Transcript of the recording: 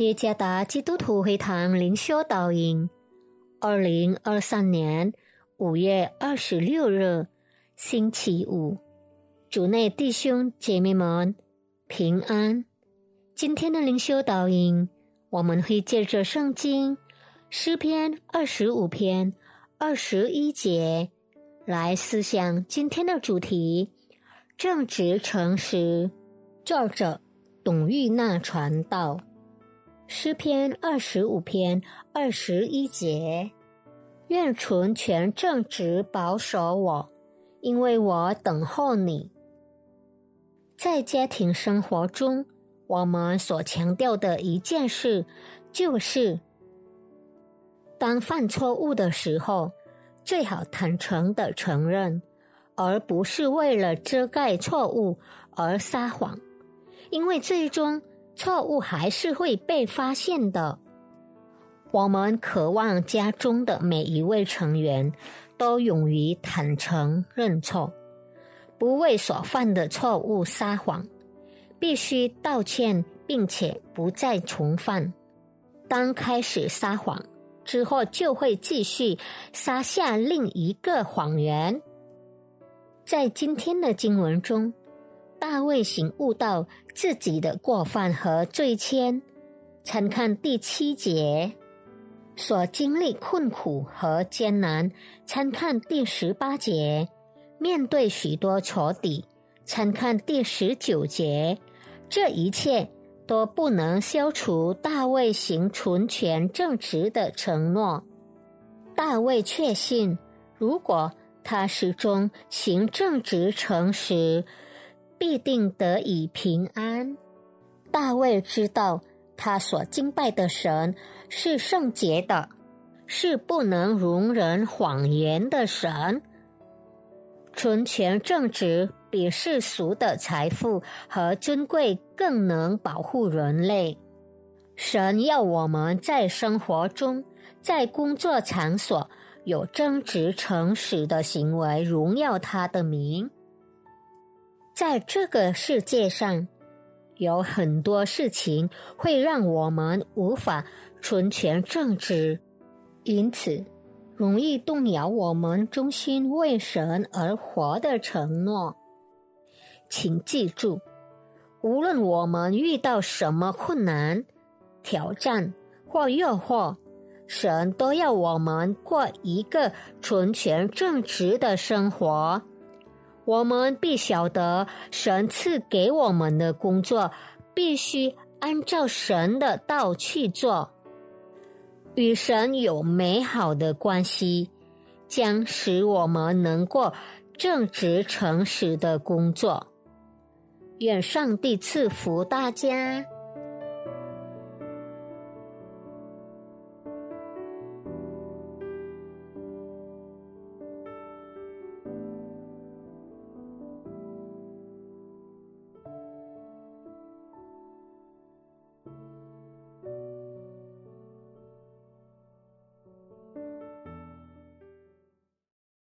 耶加达基督徒会堂灵修导引，二零二三年五月二十六日，星期五，主内弟兄姐妹们平安。今天的灵修导引，我们会借着圣经诗篇二十五篇二十一节来思想今天的主题：正直诚实。作者董玉娜传道。诗篇二十五篇二十一节，愿纯全正直保守我，因为我等候你。在家庭生活中，我们所强调的一件事，就是当犯错误的时候，最好坦诚的承认，而不是为了遮盖错误而撒谎，因为最终。错误还是会被发现的。我们渴望家中的每一位成员都勇于坦诚认错，不为所犯的错误撒谎，必须道歉，并且不再重犯。当开始撒谎之后，就会继续撒下另一个谎言。在今天的经文中。大卫醒悟到自己的过犯和罪愆，参看第七节；所经历困苦和艰难，参看第十八节；面对许多挫底，参看第十九节。这一切都不能消除大卫行纯全正直的承诺。大卫确信，如果他始终行正直诚实。必定得以平安。大卫知道，他所敬拜的神是圣洁的，是不能容忍谎言的神。纯全正直比世俗的财富和尊贵更能保护人类。神要我们在生活中，在工作场所有正直诚实的行为，荣耀他的名。在这个世界上，有很多事情会让我们无法纯全正直，因此容易动摇我们忠心为神而活的承诺。请记住，无论我们遇到什么困难、挑战或诱惑，神都要我们过一个纯全正直的生活。我们必晓得，神赐给我们的工作必须按照神的道去做。与神有美好的关系，将使我们能够正直诚实的工作。愿上帝赐福大家。